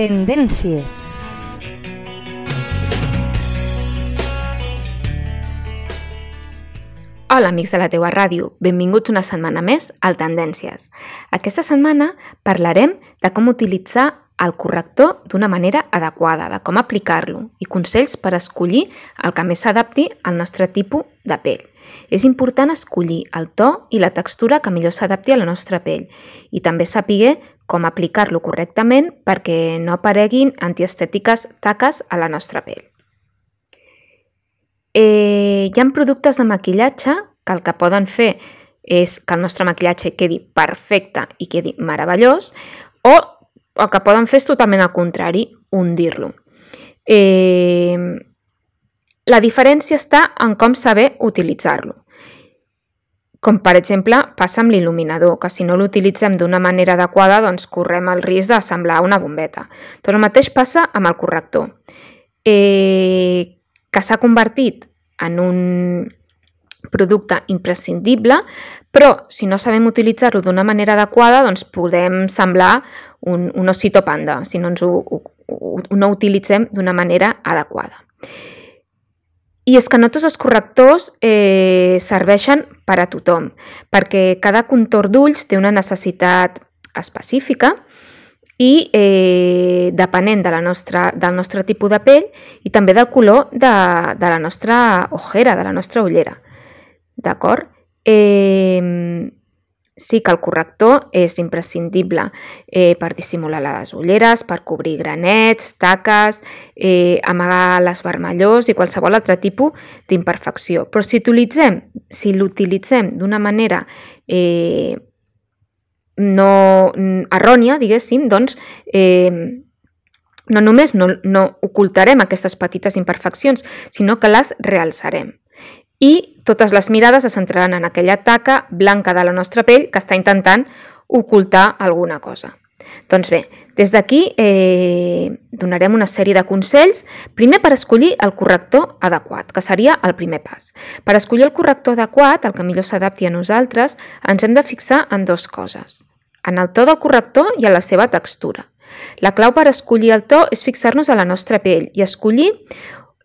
Tendències. Hola, amics de la teua ràdio. Benvinguts una setmana més al Tendències. Aquesta setmana parlarem de com utilitzar el corrector d'una manera adequada, de com aplicar-lo i consells per escollir el que més s'adapti al nostre tipus de pell. És important escollir el to i la textura que millor s'adapti a la nostra pell i també saber com aplicar-lo correctament perquè no apareguin antiestètiques taques a la nostra pell. Eh, hi ha productes de maquillatge que el que poden fer és que el nostre maquillatge quedi perfecte i quedi meravellós o el que poden fer és totalment al contrari, hundir-lo. Eh, la diferència està en com saber utilitzar-lo. Com per exemple passa amb l'il·luminador, que si no l'utilitzem d'una manera adequada doncs correm el risc de semblar una bombeta. Tot el mateix passa amb el corrector, eh, que s'ha convertit en un producte imprescindible, però si no sabem utilitzar-lo d'una manera adequada doncs podem semblar un, un osito panda, si no ens ho, ho, ho no utilitzem d'una manera adequada. I és que no tots els correctors eh, serveixen per a tothom, perquè cada contorn d'ulls té una necessitat específica i eh, depenent de la nostra, del nostre tipus de pell i també del color de, de la nostra ojera, de la nostra ullera. D'acord? Eh, sí que el corrector és imprescindible eh, per dissimular les ulleres, per cobrir granets, taques, eh, amagar les vermellors i qualsevol altre tipus d'imperfecció. Però si l'utilitzem si l'utilitzem d'una manera eh, no errònia, diguéssim, doncs eh, no només no, no ocultarem aquestes petites imperfeccions, sinó que les realçarem i totes les mirades es centraran en aquella taca blanca de la nostra pell que està intentant ocultar alguna cosa. Doncs bé, des d'aquí eh, donarem una sèrie de consells, primer per escollir el corrector adequat, que seria el primer pas. Per escollir el corrector adequat, el que millor s'adapti a nosaltres, ens hem de fixar en dues coses, en el to del corrector i en la seva textura. La clau per escollir el to és fixar-nos a la nostra pell i escollir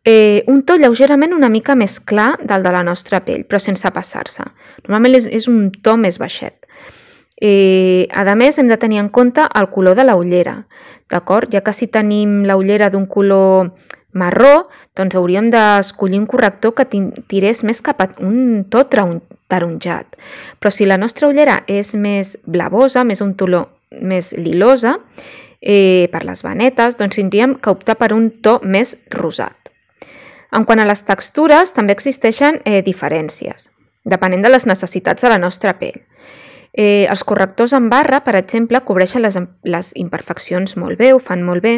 Eh, un to lleugerament una mica més clar del de la nostra pell, però sense passar-se. Normalment és, és un to més baixet. Eh, a més, hem de tenir en compte el color de la ullera, d'acord? Ja que si tenim la ullera d'un color marró, doncs hauríem d'escollir un corrector que tirés més cap a un to taronjat. Però si la nostra ullera és més blavosa, més un color més lilosa, eh, per les vanetes, doncs tindríem que optar per un to més rosat. En quant a les textures, també existeixen eh, diferències, depenent de les necessitats de la nostra pell. Eh, els correctors en barra, per exemple, cobreixen les, les imperfeccions molt bé, ho fan molt bé,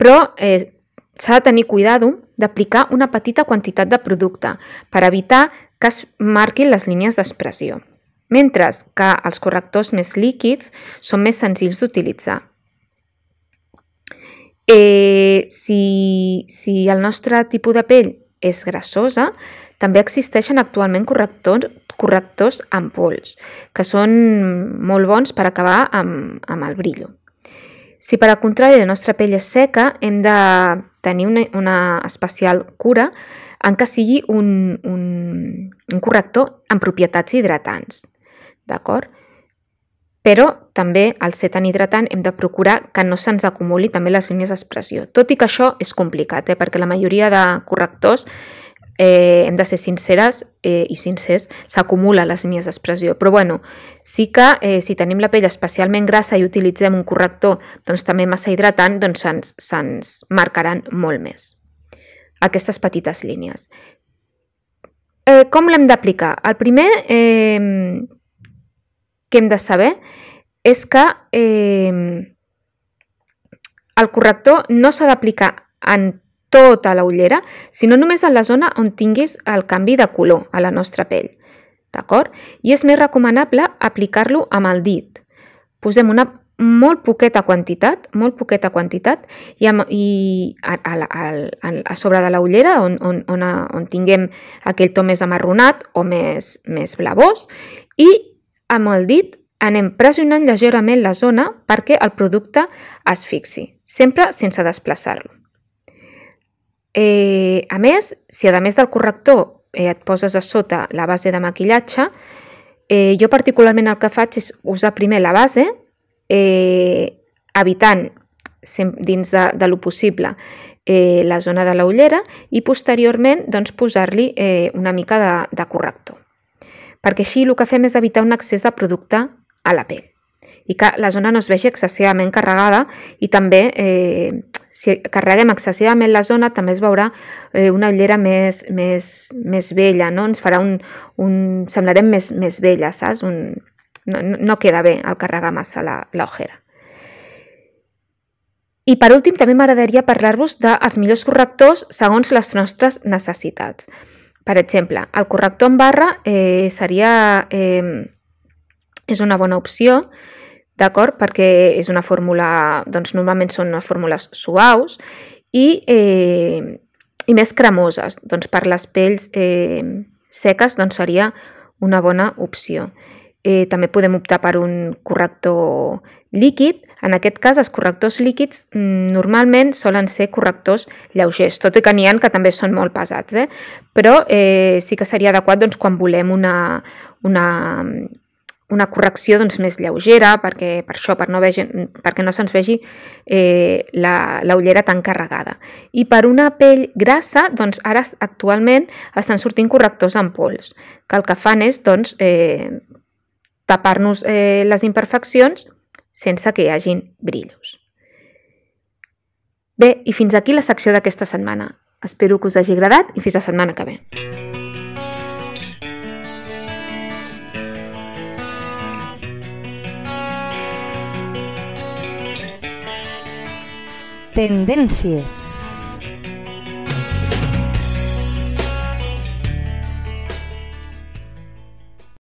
però eh, s'ha de tenir cuidado d'aplicar una petita quantitat de producte per evitar que es marquin les línies d'expressió, mentre que els correctors més líquids són més senzills d'utilitzar. Eh, si, si el nostre tipus de pell és grassosa, també existeixen actualment correctors, correctors amb pols, que són molt bons per acabar amb, amb el brillo. Si per al contrari la nostra pell és seca, hem de tenir una, una especial cura en què sigui un, un, un corrector amb propietats hidratants. D'acord? Però també, al ser tan hidratant, hem de procurar que no se'ns acumuli també les línies d'expressió. Tot i que això és complicat, eh? perquè la majoria de correctors, eh, hem de ser sinceres eh, i sincers, s'acumula les línies d'expressió. Però bueno, sí que eh, si tenim la pell especialment grassa i utilitzem un corrector doncs, també massa hidratant, doncs se'ns se marcaran molt més aquestes petites línies. Eh, com l'hem d'aplicar? El primer, eh, que hem de saber és que eh, el corrector no s'ha d'aplicar en tota la ullera, sinó només en la zona on tinguis el canvi de color a la nostra pell. D'acord? I és més recomanable aplicar-lo amb el dit. Posem una molt poqueta quantitat, molt poqueta quantitat, i, amb, i a, a, a, a sobre de la ullera, on, on, on, on tinguem aquell to més amarronat o més, més blavós, i amb el dit anem pressionant lleugerament la zona perquè el producte es fixi, sempre sense desplaçar-lo. Eh, a més, si a més del corrector eh, et poses a sota la base de maquillatge, eh, jo particularment el que faig és usar primer la base, eh, evitant dins de, de lo possible eh, la zona de la ullera i posteriorment doncs, posar-li eh, una mica de, de corrector. Perquè així el que fem és evitar un excés de producte a la pell i que la zona no es vegi excessivament carregada i també eh, si carreguem excessivament la zona també es veurà eh, una ullera més, més, més vella, no? ens farà un, un... semblarem més, més vella, saps? Un, no, no queda bé el carregar massa l'ojera. I per últim també m'agradaria parlar-vos dels millors correctors segons les nostres necessitats. Per exemple, el corrector en barra eh, seria eh, és una bona opció, d'acord? Perquè és una fórmula, doncs normalment són unes fórmules suaus i, eh, i més cremoses. Doncs per les pells eh, seques doncs seria una bona opció. Eh, també podem optar per un corrector líquid. En aquest cas, els correctors líquids mm, normalment solen ser correctors lleugers, tot i que n'hi ha que també són molt pesats, eh? però eh, sí que seria adequat doncs, quan volem una, una, una correcció doncs, més lleugera, perquè per això, per no vegi, perquè no se'ns vegi eh, la, ullera tan carregada. I per una pell grassa, doncs ara actualment estan sortint correctors en pols, que el que fan és doncs, eh, tapar-nos eh, les imperfeccions sense que hi hagin brillos. Bé, i fins aquí la secció d'aquesta setmana. Espero que us hagi agradat i fins la setmana que ve. Tendències.